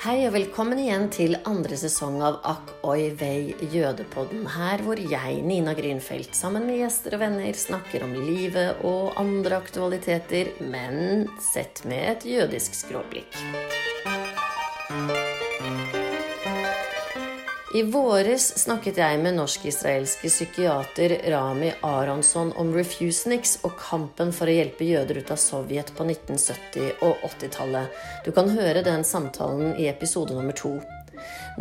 Hei og velkommen igjen til andre sesong av Akk oi vei jødepodden. Her hvor jeg, Nina Grünfeldt, sammen med gjester og venner snakker om livet og andre aktualiteter, men sett med et jødisk skråblikk. I våres snakket jeg med norsk-israelske psykiater Rami Aronsson om refuseniks og kampen for å hjelpe jøder ut av Sovjet på 1970- og 80-tallet. Du kan høre den samtalen i episode nummer to.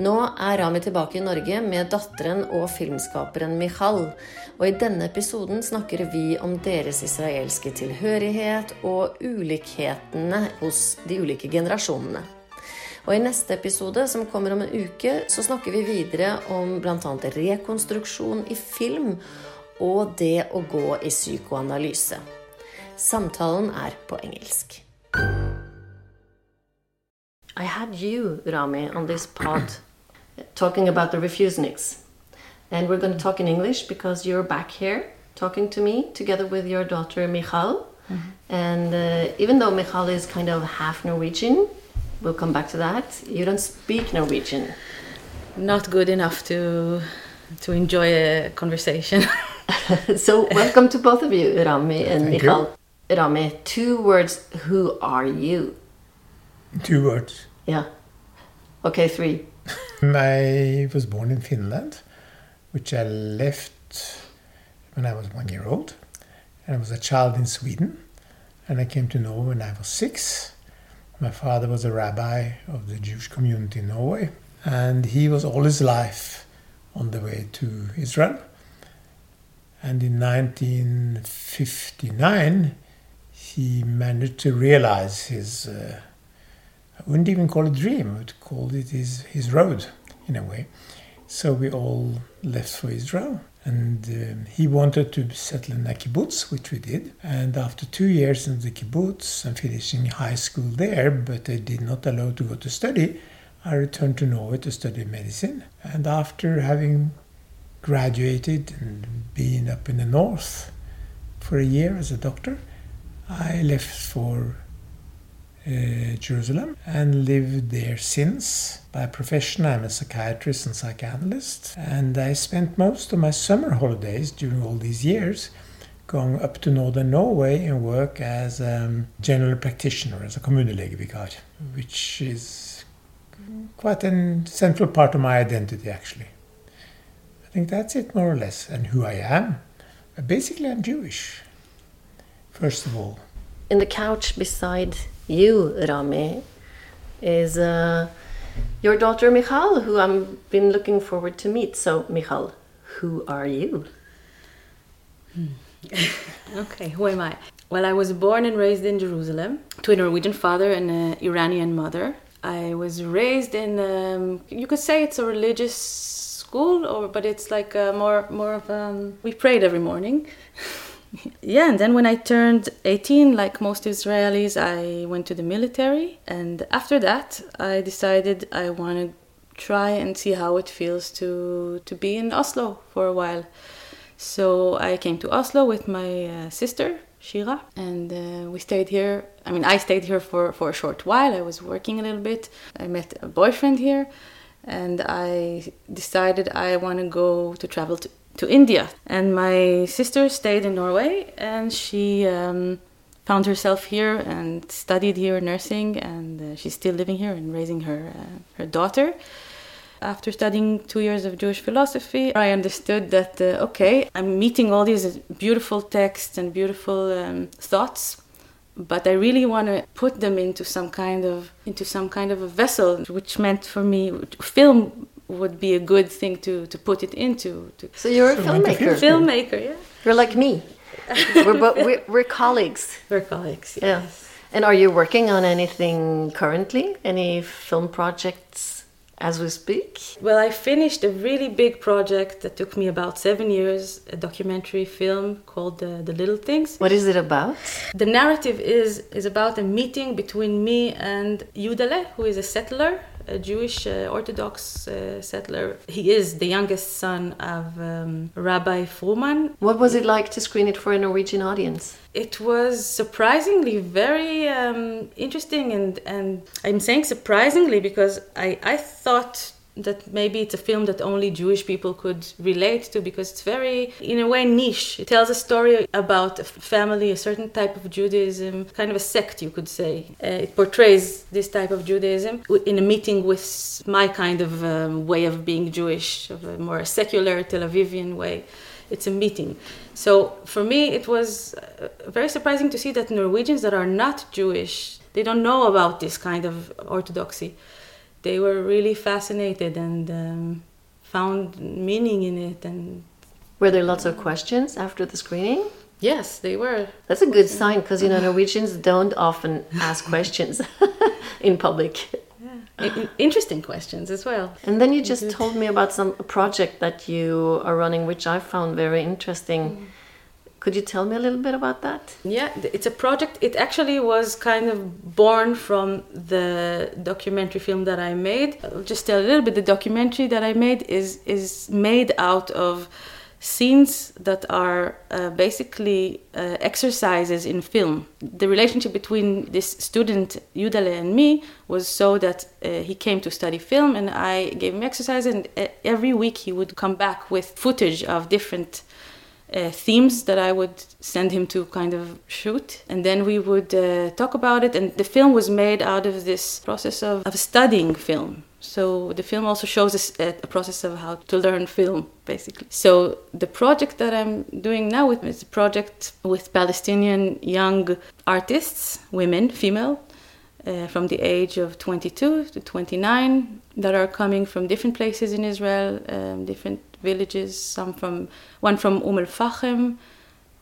Nå er Rami tilbake i Norge med datteren og filmskaperen Michal. Og i denne episoden snakker vi om deres israelske tilhørighet og ulikhetene hos de ulike generasjonene. Og i neste episode, som kommer om en uke, så snakker vi videre om bl.a. rekonstruksjon i film og det å gå i psykoanalyse. Samtalen er på engelsk. I had you, Rami, on this pod talking about the refuseniks. And we're going to talk in English because you're back here talking to me together with your daughter Michal. Mm -hmm. And uh, even though Michal is kind of half Norwegian, We'll come back to that. You don't speak Norwegian. Not good enough to to enjoy a conversation. so welcome to both of you, Rami and Thank Michal. You. Rami, two words. Who are you? Two words. Yeah. Okay, three. I was born in Finland, which I left when I was one year old. And I was a child in Sweden. And I came to Norway when I was six. My father was a rabbi of the Jewish community in Norway, and he was all his life on the way to Israel. And in 1959, he managed to realize his, uh, I wouldn't even call it a dream, I would call it his, his road in a way. So we all left for Israel. And um, he wanted to settle in a kibbutz, which we did. And after two years in the kibbutz and finishing high school there, but they did not allow to go to study, I returned to Norway to study medicine. And after having graduated and being up in the north for a year as a doctor, I left for uh, Jerusalem and lived there since. By profession, I'm a psychiatrist and psychoanalyst, and I spent most of my summer holidays during all these years going up to northern Norway and work as a general practitioner, as a kommunelegevikar, which is quite a central part of my identity, actually. I think that's it, more or less, and who I am. Basically, I'm Jewish, first of all. In the couch beside you, Rami, is uh, your daughter Michal, who I've been looking forward to meet. So, Michal, who are you? Hmm. okay, who am I? Well, I was born and raised in Jerusalem to a Norwegian father and an Iranian mother. I was raised in, um, you could say it's a religious school, or but it's like more more of um, we prayed every morning. yeah, and then when I turned 18, like most Israelis, I went to the military. And after that, I decided I want to try and see how it feels to, to be in Oslo for a while. So I came to Oslo with my uh, sister, Shira, and uh, we stayed here. I mean, I stayed here for, for a short while. I was working a little bit. I met a boyfriend here, and I decided I want to go to travel to to India. And my sister stayed in Norway and she um, found herself here and studied here nursing. And uh, she's still living here and raising her, uh, her daughter. After studying two years of Jewish philosophy, I understood that, uh, okay, I'm meeting all these beautiful texts and beautiful um, thoughts but I really want to put them into some kind of into some kind of a vessel, which meant for me film would be a good thing to, to put it into. To so you're a filmmaker. Filmmaker, yeah. You're like me. we're, bo- we're, we're colleagues. We're colleagues. Yes. Yeah. And are you working on anything currently? Any film projects as we speak? Well, I finished a really big project that took me about seven years, a documentary film called uh, The Little Things. What is it about? The narrative is, is about a meeting between me and Yudale, who is a settler a Jewish uh, Orthodox uh, settler. He is the youngest son of um, Rabbi Froman. What was it like to screen it for a Norwegian audience? It was surprisingly very um, interesting, and, and I'm saying surprisingly because I, I thought that maybe it's a film that only Jewish people could relate to because it's very, in a way, niche. It tells a story about a family, a certain type of Judaism, kind of a sect, you could say. Uh, it portrays this type of Judaism in a meeting with my kind of um, way of being Jewish, of a more secular Tel Avivian way. It's a meeting. So for me, it was uh, very surprising to see that Norwegians that are not Jewish, they don't know about this kind of orthodoxy they were really fascinated and um, found meaning in it. And were there lots of questions after the screening? Yes, they were. That's a good sign because you know Norwegians don't often ask questions in public. Yeah. Interesting questions as well. And then you just told me about some project that you are running, which I found very interesting. Mm could you tell me a little bit about that? Yeah, it's a project. It actually was kind of born from the documentary film that I made. I'll just tell a little bit. The documentary that I made is is made out of scenes that are uh, basically uh, exercises in film. The relationship between this student Yudale and me was so that uh, he came to study film and I gave him exercises and uh, every week he would come back with footage of different uh, themes that I would send him to kind of shoot. And then we would uh, talk about it. And the film was made out of this process of, of studying film. So the film also shows us a, a, process of how to learn film, basically. So the project that I'm doing now with is a project with Palestinian young artists, women, female, uh, from the age of 22 to 29, that are coming from different places in Israel, um, different villages, some from one from Umm al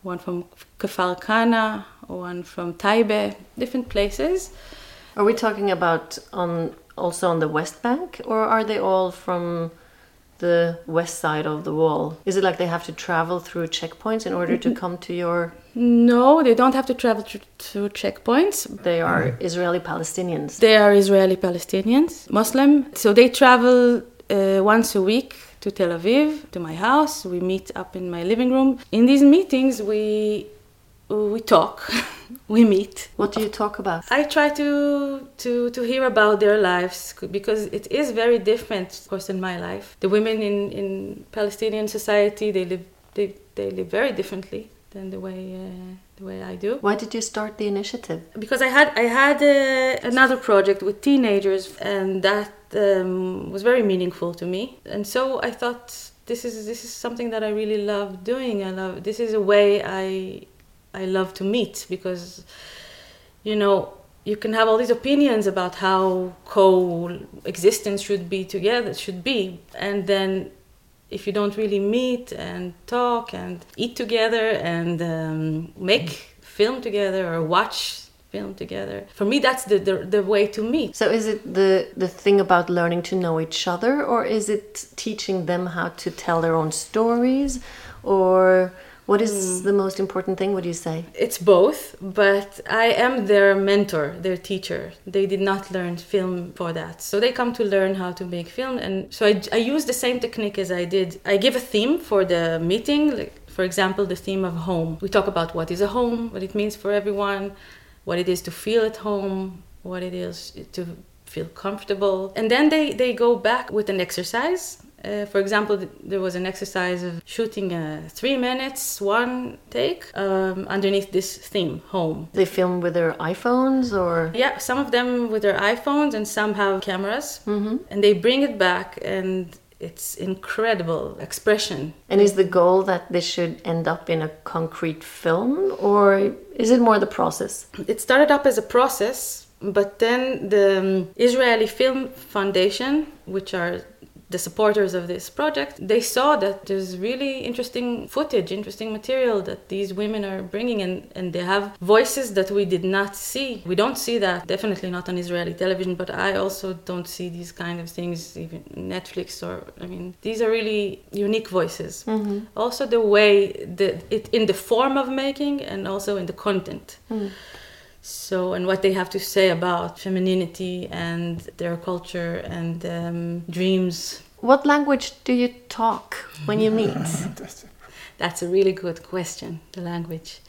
one from Kfar Kana, one from Taibe, different places. Are we talking about on also on the West Bank, or are they all from the west side of the wall? Is it like they have to travel through checkpoints in order to come to your? No, they don't have to travel through checkpoints. They are Israeli Palestinians. They are Israeli Palestinians, Muslim. So they travel uh, once a week to Tel Aviv, to my house. We meet up in my living room. In these meetings, we we talk, we meet. What do you talk about? I try to to to hear about their lives because it is very different, of course, in my life. The women in in Palestinian society they live they they live very differently than the way. Uh, the way I do. Why did you start the initiative? Because I had I had uh, another project with teenagers, and that um, was very meaningful to me. And so I thought this is this is something that I really love doing. I love this is a way I I love to meet because you know you can have all these opinions about how coexistence should be together should be and then if you don't really meet and talk and eat together and um, make film together or watch film together. For me, that's the, the, the way to meet. So, is it the, the thing about learning to know each other, or is it teaching them how to tell their own stories, or what is mm. the most important thing, would you say? It's both, but I am their mentor, their teacher. They did not learn film for that. So they come to learn how to make film. And so I, I use the same technique as I did. I give a theme for the meeting, like, for example, the theme of home. We talk about what is a home, what it means for everyone, what it is to feel at home, what it is to feel comfortable. And then they, they go back with an exercise. Uh, for example, there was an exercise of shooting a three minutes, one take um, underneath this theme, home. They film with their iPhones or? Yeah, some of them with their iPhones and some have cameras. Mm-hmm. And they bring it back and it's incredible expression. And is the goal that this should end up in a concrete film, or is it more the process? It started up as a process, but then the um, Israeli Film Foundation, which are the supporters of this project, they saw that there's really interesting footage, interesting material that these women are bringing, and, and they have voices that we did not see. We don't see that, definitely not on Israeli television, but I also don't see these kind of things, even Netflix or, I mean, these are really unique voices. Mm-hmm. Also, the way, the, it in the form of making and also in the content. Mm. So, and what they have to say about femininity and their culture and um, dreams. What language do you talk when you meet? That's a really good question, the language.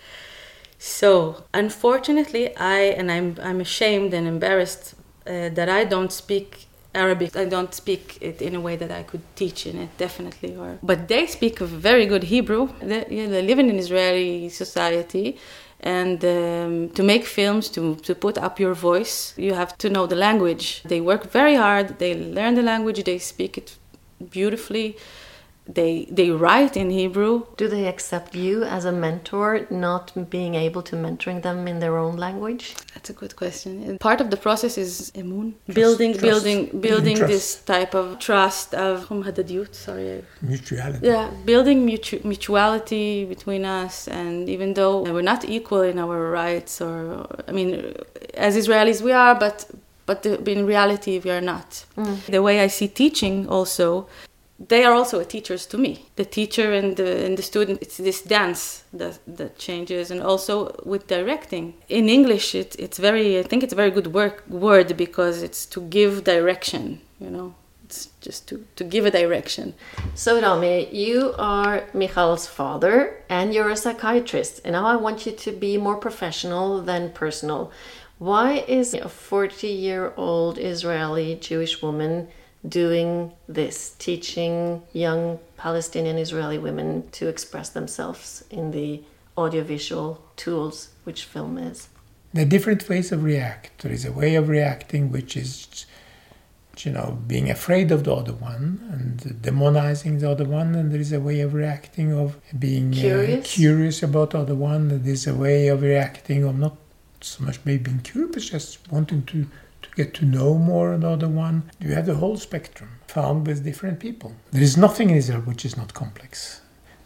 So, unfortunately, I, and I'm, I'm ashamed and embarrassed uh, that I don't speak Arabic. I don't speak it in a way that I could teach in it, definitely. Or, but they speak a very good Hebrew. They, yeah, they live in an Israeli society. And um, to make films, to, to put up your voice, you have to know the language. They work very hard, they learn the language, they speak it beautifully they they write in Hebrew. Do they accept you as a mentor, not being able to mentoring them in their own language? That's a good question. Part of the process is emun, building, trust. building, building trust. this type of trust of Sorry, mutuality. Yeah, building mutu- mutuality between us, and even though we're not equal in our rights, or I mean, as Israelis we are, but but in reality we are not. Mm. The way I see teaching also they are also teachers to me. The teacher and the, and the student, it's this dance that, that changes. And also with directing. In English, it, it's very, I think it's a very good work, word because it's to give direction, you know. It's just to, to give a direction. So, Rami, you are Michal's father and you're a psychiatrist. And now I want you to be more professional than personal. Why is a 40 year old Israeli Jewish woman doing this, teaching young Palestinian Israeli women to express themselves in the audiovisual tools which film is. There are different ways of react. There is a way of reacting which is, you know, being afraid of the other one and demonizing the other one, and there is a way of reacting of being curious, uh, curious about the other one. There is a way of reacting of not so much maybe being curious, but just wanting to get to know more another one. You have the whole spectrum found with different people. There is nothing in Israel which is not complex.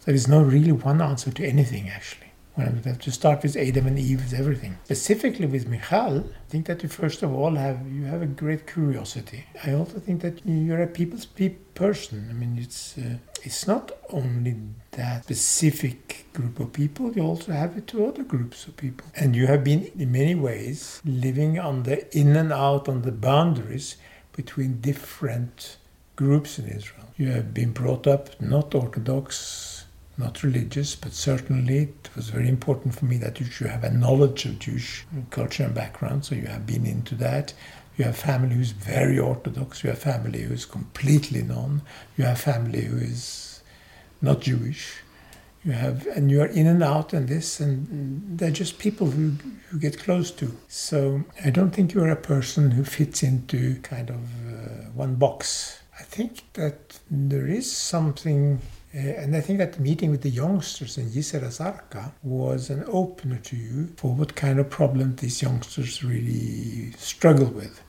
There is no really one answer to anything, actually. I have to start with Adam and Eve with everything. Specifically with Michal, I think that you first of all have you have a great curiosity. I also think that you're a people's pe- person. I mean, it's uh, it's not only that specific group of people, you also have it to other groups of people. And you have been, in many ways, living on the in and out, on the boundaries between different groups in Israel. You have been brought up not Orthodox, not religious, but certainly it was very important for me that you should have a knowledge of Jewish culture and background, so you have been into that. You have family who's very Orthodox, you have family who is completely non, you have family who is not Jewish. You have, and you are in and out and this, and they're just people who you get close to. So I don't think you're a person who fits into kind of uh, one box. I think that there is something uh, and I think that meeting with the youngsters in Jisr az-Zarqa was an opener to you for what kind of problem these youngsters really struggle with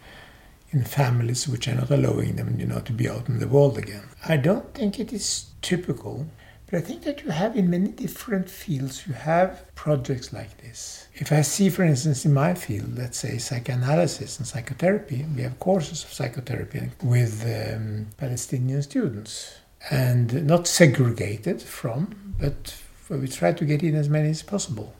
in families which are not allowing them, you know, to be out in the world again. I don't think it is typical, but I think that you have in many different fields, you have projects like this. If I see, for instance, in my field, let's say psychoanalysis and psychotherapy, we have courses of psychotherapy with um, Palestinian students and not segregated from, but we try to get in as many as possible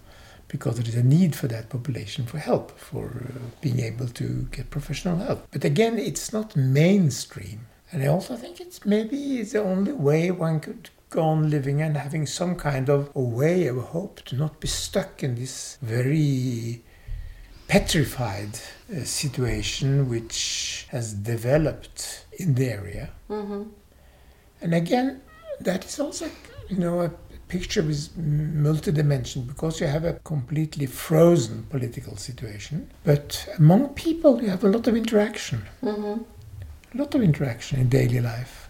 because there is a need for that population for help, for uh, being able to get professional help. But again, it's not mainstream. And I also think it's maybe the only way one could go on living and having some kind of a way of hope to not be stuck in this very petrified uh, situation which has developed in the area. Mm-hmm. And again, that is also, you know, a picture is multidimensional because you have a completely frozen political situation. But among people, you have a lot of interaction. Mm-hmm. A lot of interaction in daily life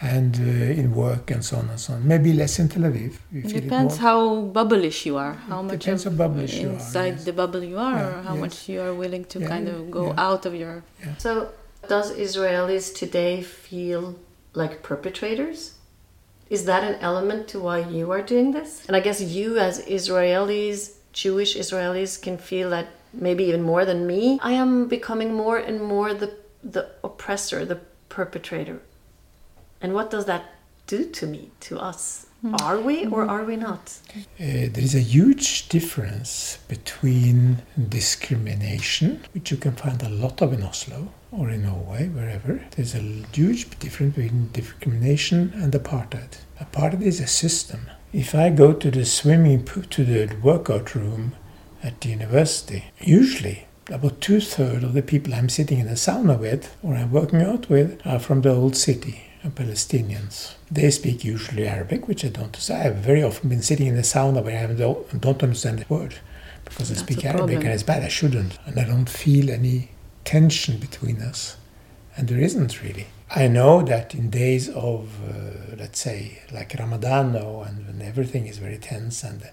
and uh, in work and so on and so on. Maybe less in Tel Aviv. It depends how bubblish you are. How it much depends how bubblish you are. Inside yes. the bubble you are, yeah, or how yes. much you are willing to yeah, kind of go yeah. out of your. So, does Israelis today feel like perpetrators? Is that an element to why you are doing this? And I guess you, as Israelis, Jewish Israelis, can feel that maybe even more than me, I am becoming more and more the, the oppressor, the perpetrator. And what does that do to me, to us? Are we or are we not? Uh, there is a huge difference between discrimination, which you can find a lot of in Oslo or in Norway, wherever. There's a huge difference between discrimination and apartheid. Apartheid is a system. If I go to the swimming pool, to the workout room at the university, usually about two thirds of the people I'm sitting in the sauna with or I'm working out with are from the old city. Uh, Palestinians. They speak usually Arabic, which I don't. So I have very often been sitting in the sauna where I don't understand the word because I That's speak Arabic problem. and it's bad. I shouldn't, and I don't feel any tension between us, and there isn't really. I know that in days of, uh, let's say, like Ramadan and when everything is very tense and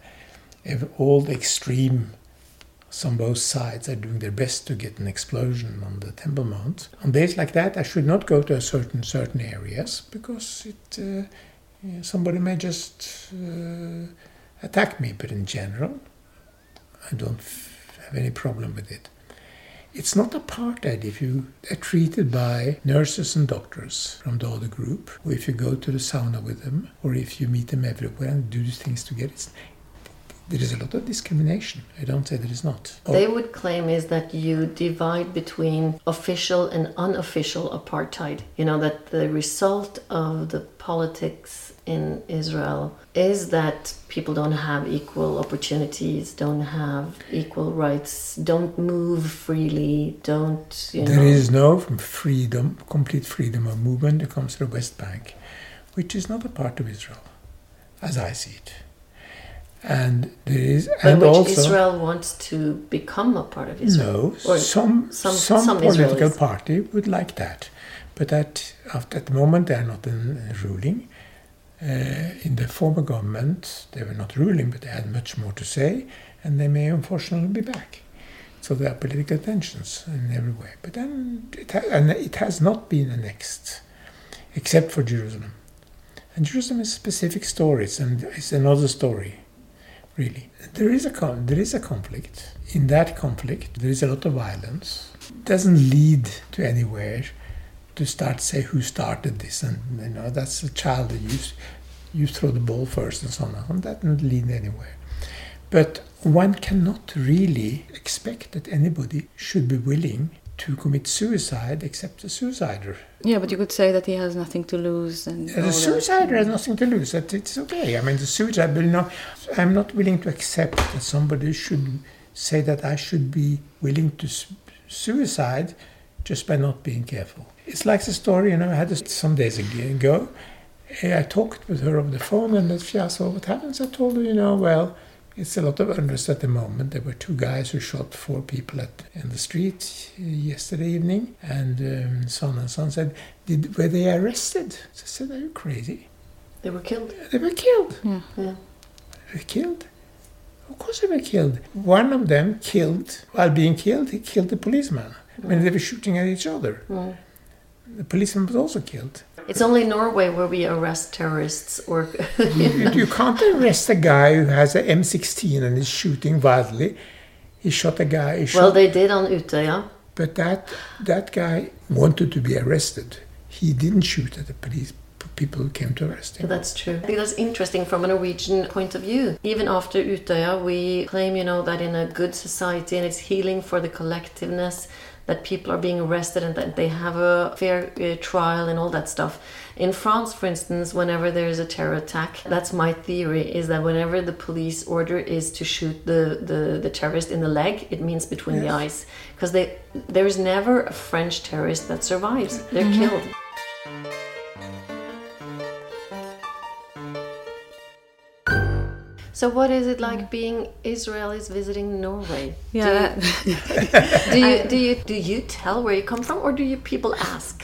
all the extreme on both sides are doing their best to get an explosion on the Temple Mount. On days like that, I should not go to a certain certain areas because it uh, somebody may just uh, attack me. But in general, I don't have any problem with it. It's not apartheid if you are treated by nurses and doctors from the other group, or if you go to the sauna with them, or if you meet them everywhere and do these things together. It's, there is a lot of discrimination. I don't say there is not. They would claim is that you divide between official and unofficial apartheid. You know, that the result of the politics in Israel is that people don't have equal opportunities, don't have equal rights, don't move freely, don't, you There know. is no freedom, complete freedom of movement that comes to the West Bank, which is not a part of Israel, as I see it. And there is, but and which also Israel wants to become a part of Israel. no, Or some some- some, some political Israelis. party would like that, but at at the moment they are not in, ruling. Uh, in the former government, they were not ruling, but they had much more to say, and they may unfortunately be back. So there are political tensions in every way. But then it, ha- and it has not been annexed, except for Jerusalem. And Jerusalem is a specific stories, and it's another story, really. There is a con- there is a conflict. In that conflict, there is a lot of violence. It doesn't lead to anywhere to start say who started this, and you know that's a child that you you throw the ball first and so on. And that doesn't lead anywhere. But one cannot really expect that anybody should be willing to commit suicide except a suicider. Yeah, but you could say that he has nothing to lose and. The suicider has nothing to lose. That it's okay. I mean, the suicide. You know, I'm not willing to accept that somebody should say that I should be willing to suicide just by not being careful. It's like the story. You know, I had this some days ago. Uh, I talked with her over the phone, and she asked, "Well, what happens?" I told her, "You know, well." It's a lot of unrest at the moment. There were two guys who shot four people at in the street uh, yesterday evening, and um, son and son said, "Did were they arrested?" So I said, "Are you crazy? They were killed. They were killed. Yeah. Yeah. They were killed. Of course, they were killed. One of them killed while being killed. He killed the policeman when they were shooting at each other. Mm. The policeman was also killed. It's only Norway where we arrest terrorists or you, you can't arrest a guy who has an M16 and is shooting wildly. He shot a guy. He shot well, they did on Utøya. But that that guy wanted to be arrested. He didn't shoot at the police people who came to arrest him. That's true. I think that's interesting from a Norwegian point of view. Even after Utøya, we claim, you know, that in a good society and it's healing for the collectiveness that people are being arrested and that they have a fair uh, trial and all that stuff. In France, for instance, whenever there is a terror attack, that's my theory, is that whenever the police order is to shoot the, the, the terrorist in the leg, it means between the eyes. Because they there is never a French terrorist that survives. They're killed. So what is it like being Israelis visiting Norway? Yeah. Do you, do you do you tell where you come from, or do you people ask?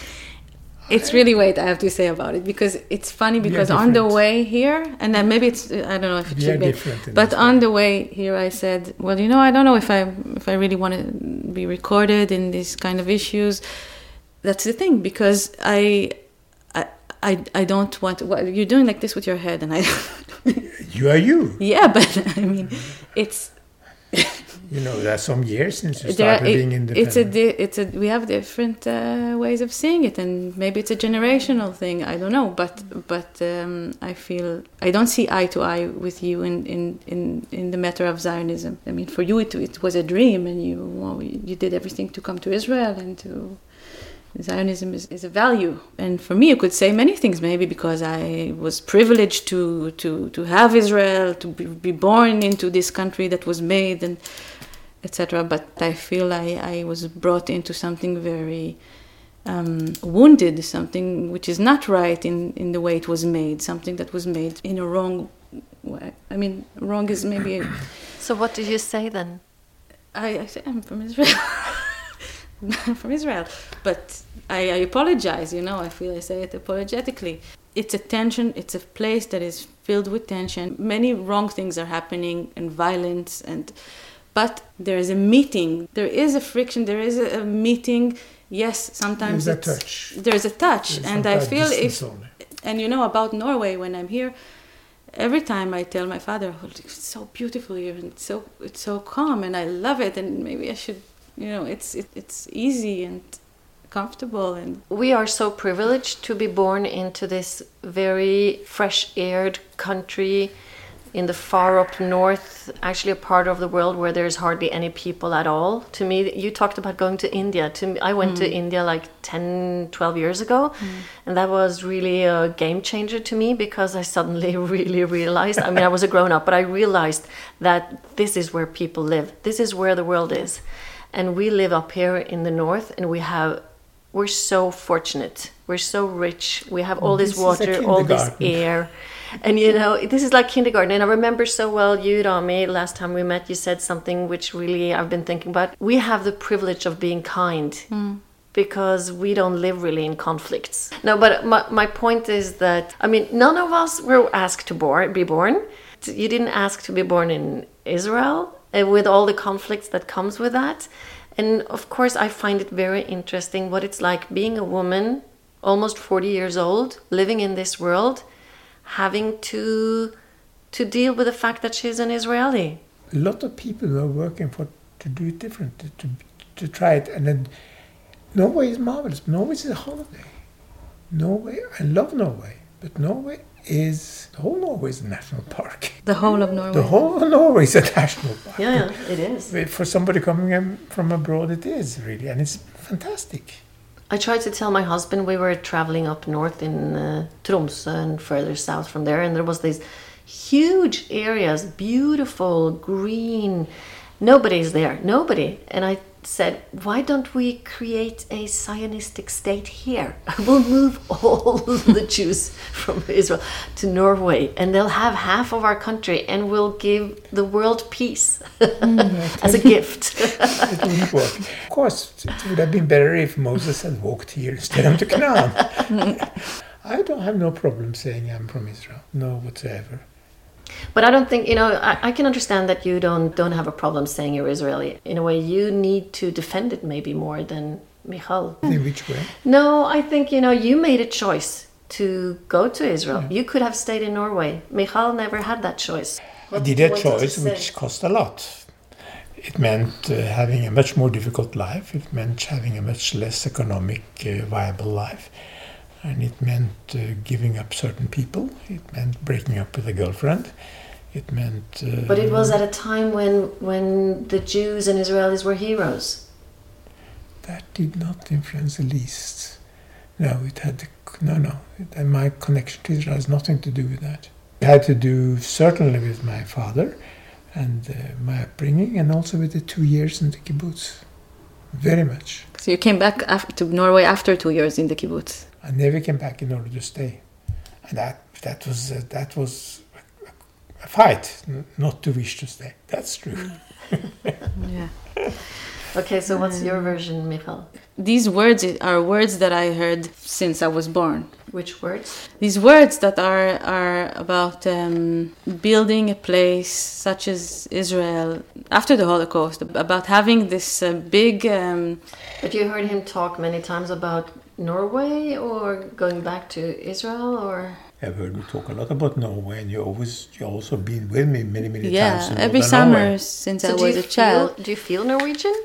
It's really weird, I have to say about it, because it's funny because on the way here, and then maybe it's I don't know if it should be, but on way. the way here, I said, well, you know, I don't know if I if I really want to be recorded in these kind of issues. That's the thing because I. I, I, I don't want to, what, you're doing like this with your head and I You are you. yeah but I mean it's You know, there are some years since you There are- started being independent. it's a di- it's a we have different uh, ways of seeing it and maybe it's a generational thing i don't know but but um, i feel i don't see eye to eye with you in in in, in the matter of zionism i mean for you it, it was a dream and you well, you did everything to come to israel and to Zionism is, is a value. And for me, you could say many things, maybe because I was privileged to, to, to have Israel, to be, be born into this country that was made, and etc. But I feel I, I was brought into something very um, wounded, something which is not right in, in the way it was made, something that was made in a wrong way. I mean, wrong is maybe. A, So what did you say then? I, I say I'm from Israel. From Israel, but I, I apologize. You know, I feel I say it apologetically. It's a tension. It's a place that is filled with tension. Many wrong things are happening and violence, and but there is a meeting. There is a friction. There is a, a meeting. Yes, sometimes There's a touch. There's a touch, There's and I feel if only. and you know about Norway when I'm here, every time I tell my father, oh, it's so beautiful here and so it's so calm and I love it and maybe I should, you know, it's it, it's easy and comfortable and We are so privileged to be born into this very fresh aired country in the far up north, actually a part of the world where there's hardly any people at all. To me, you talked about going to India. To me, I went to mm. India like 10, 12 years ago, mm. and that was really a game changer to me because I suddenly really realized, I mean, I was a grown up, but I realized that this is where people live. This is where the world is. And we live up here in the north and we have we're so fortunate. We're so rich. We have all this This water, all this air. And you know, this is like kindergarten. And I remember so well you, Rami, last time we met, you said something which really I've been thinking about. We have the privilege of being kind because we don't live really in conflicts. No, but my, my point is that, I mean, none of us were asked to born, be born. You didn't ask to be born in Israel uh, with all the conflicts that comes with that. And of course, I find it very interesting what it's like being a woman, almost 40 years old, living in this world, having to to deal with the fact that she's an Israeli. a lot of people are working for to do it different, to, to, to try it. And then Norway is marvelous. Norway is a holiday. Norway, I love Norway, but Norway is the whole Norway is a national park. the whole of Norway. The whole of Norway is a national park. Yeah, yeah, it is. For somebody coming from abroad, it is really, and it's fantastic. I tried to tell my husband we were traveling up north in uh, Tromsø and further south from there, and there was these huge areas, beautiful, green. Nobody's there, nobody. And I said, why don't we create a Zionistic state here? We'll move all the Jews from Israel to Norway, and they'll have half of our country, and we'll give the world peace mm-hmm. as a gift. It wouldn't work. Of course, it would have been better if Moses had walked here instead of to Canaan. I don't have no problem saying I'm from Israel, no whatsoever. But I don't think you know. I, I can understand that you don't don't have a problem saying you're Israeli. In a way, you need to defend it maybe more than Michal. In which way? No, I think you know you made a choice to go to Israel. You could have stayed in Norway. Michal never had that choice. I did a choice which cost a lot. It meant uh, having a much more difficult life. It meant having a much less economic uh, viable life. And it meant uh, giving up certain people. It meant breaking up with a girlfriend. It meant. Uh, But it was at a time when when the Jews and Israelis were heroes. That did not influence the least. No, it had no, no. It, and my connection to Israel has nothing to do with that. It had to do certainly with my father and uh, my upbringing, and also with the two years in the kibbutz. Very much. so you came back af- to Norway after two years in the kibbutz. I never came back in order to stay, and that that was uh, that was a fight, n- not to wish to stay. That's true. Yeah. Okay, so what's your version, Michal? These words are words that I heard since I was born. Which words? these words that are are about um, building a place such as Israel after the Holocaust, about having this uh, big. Um, But you heard him talk many times about Norway or going back to Israel or I've heard you talk a lot about Norway, and you always you also been with me many many Yeah, times. in every summer Norway. since So I was a feel, child. do you feel Norwegian?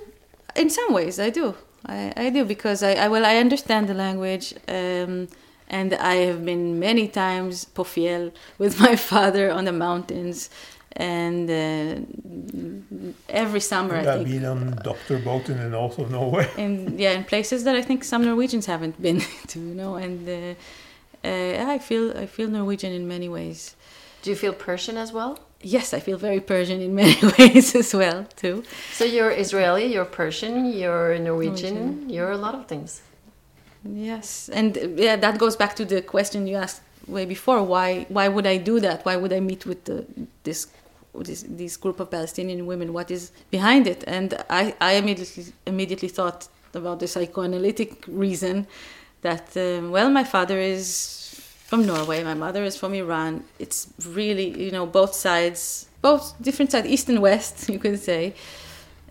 In some ways, I do. I, I do because I, I well I understand the language, um, and I have been many times på fjell with my father on the mountains, and uh, every summer And I I've think. been on doctor boat in the north of Norway. in yeah in places that I think some Norwegians haven't been to, you know, and uh, uh, I feel I feel Norwegian in many ways. Do you feel Persian as well? Yes, I feel very Persian in many ways as well too. So you're Israeli, you're Persian, you're Norwegian, Norwegian. you're a lot of things. Yes, and yeah, that goes back to the question you asked way before. Why why would I do that? Why would I meet with the, this this this group of Palestinian women? What is behind it? And I I immediately immediately thought about the psychoanalytic reason that um, well, my father is from Norway, my mother is from Iran. It's really you know both sides, both different sides, east and west, you could say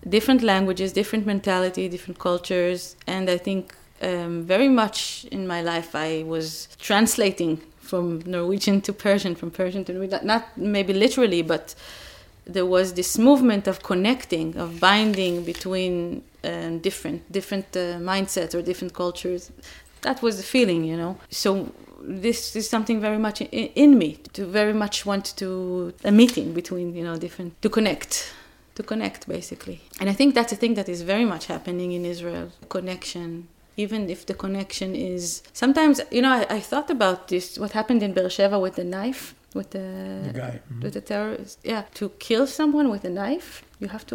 different languages, different mentality, different cultures, and I think um, very much in my life I was translating from Norwegian to Persian, from Persian to Norwegian, not maybe literally, but there was this movement of connecting, of binding between um, different different uh, mindsets or different cultures. That was the feeling, you know. So this is something very much in, in me to very much want to a meeting between you know different to connect to connect basically and i think that's a thing that is very much happening in israel connection even if the connection is sometimes you know i, I thought about this what happened in beersheba with the knife with the, The guy. mhm. with the terrorist yeah to kill someone with a knife you have to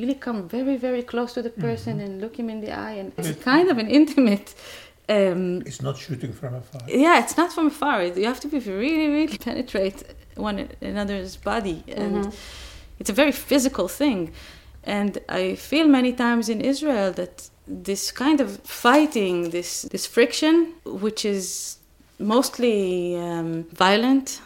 really come very very close to the person and look him in the eye and it's kind of an intimate um, It's not shooting from afar. yeah, it's not from afar. You have to be really, really penetrate one another's body, and it's a very physical thing. And I feel many times in Israel that this kind of fighting, this this friction, which is mostly um, violent,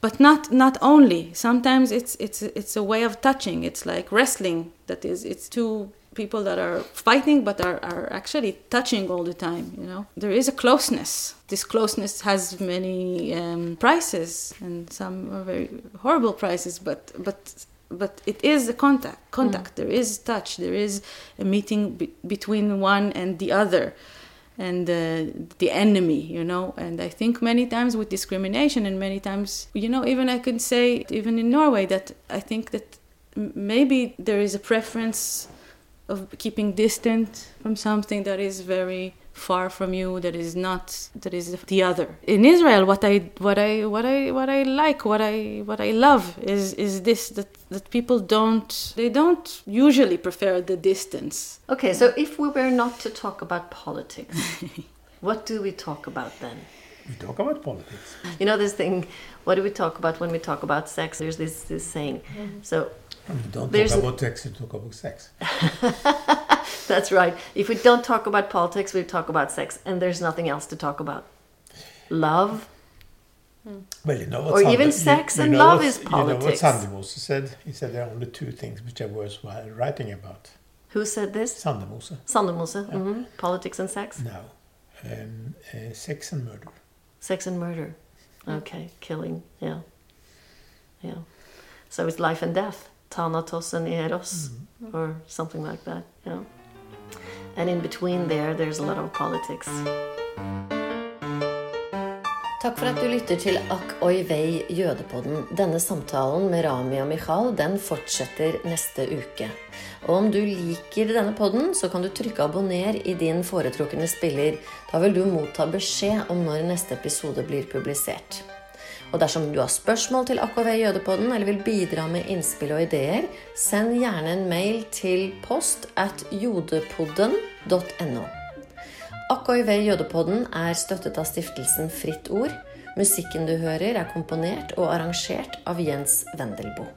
but not not only. Sometimes it's it's it's a way of touching. It's like wrestling. That is, it's two people that are fighting but are, are actually touching all the time you know there is a closeness this closeness has many um, prices and some are very horrible prices but but but it is a contact contact. There is touch. There is a meeting be- between one and the other and uh, the enemy you know? And i think many times with discrimination and many times you know even i can say even in norway that i think that maybe there is a preference of keeping distant from something that is very far from you that is not that is the other in israel what i what i what i what i like what i what i love is is this that that people don't they don't usually prefer the distance Okay, so if we were not to talk about politics, what do we talk about then? We talk about politics. You know this thing, what do we talk about when we talk about sex? There's this, this saying. Mm-hmm. So We don't talk about sex, we talk about sex. that's right. If we don't talk about politics, we talk about sex, and there's nothing else to talk about. Love. Well, you know what Or Sand- even sex you and know love what- is You know what politics. Sandemose said? He said there are only two things which are worthwhile writing about. Who said this? Sandemose. Sandemose. hmm Politics and sex. No, um, uh, sex and murder. Sex and murder. Okay, killing. Yeah. Yeah. So it's life and death. Thanatos and Eros, or something like that. Yeah. And in between there, there's a lot of politics. Takk for at du lytter til Ak oi vei jødepodden. Denne samtalen med Rami og Michal den fortsetter neste uke. Og om du liker denne podden, så kan du trykke abonner i din foretrukne spiller. Da vil du motta beskjed om når neste episode blir publisert. Og dersom du har spørsmål til AKV Jødepodden eller vil bidra med innspill og ideer, send gjerne en mail til post at jodepodden.no. AKV Jødepodden er støttet av stiftelsen Fritt Ord. Musikken du hører er komponert og arrangert av Jens Wendelboe.